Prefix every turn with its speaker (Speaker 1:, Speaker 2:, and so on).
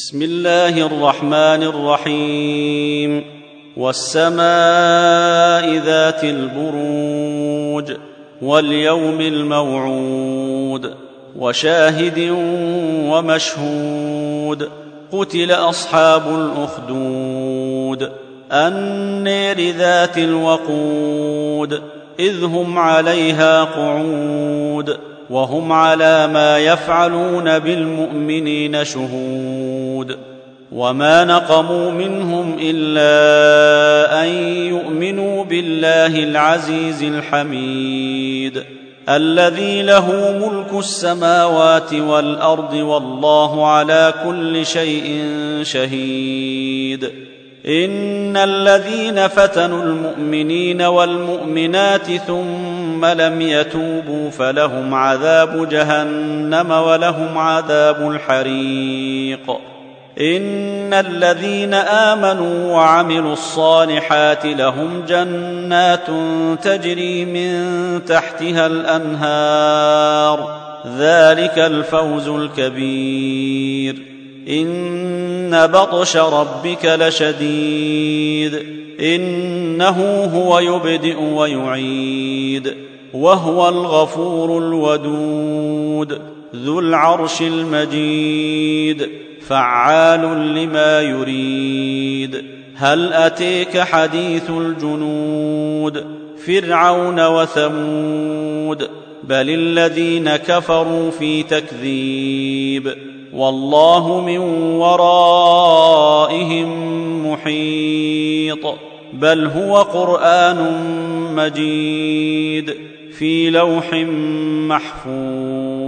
Speaker 1: بسم الله الرحمن الرحيم والسماء ذات البروج واليوم الموعود وشاهد ومشهود قتل اصحاب الاخدود النير ذات الوقود اذ هم عليها قعود وهم على ما يفعلون بالمؤمنين شهود وما نقموا منهم الا ان يؤمنوا بالله العزيز الحميد الذي له ملك السماوات والارض والله على كل شيء شهيد ان الذين فتنوا المؤمنين والمؤمنات ثم لم يتوبوا فلهم عذاب جهنم ولهم عذاب الحريق ان الذين امنوا وعملوا الصالحات لهم جنات تجري من تحتها الانهار ذلك الفوز الكبير ان بطش ربك لشديد انه هو يبدئ ويعيد وهو الغفور الودود ذو العرش المجيد فعال لما يريد هل اتيك حديث الجنود فرعون وثمود بل الذين كفروا في تكذيب والله من ورائهم محيط بل هو قران مجيد في لوح محفوظ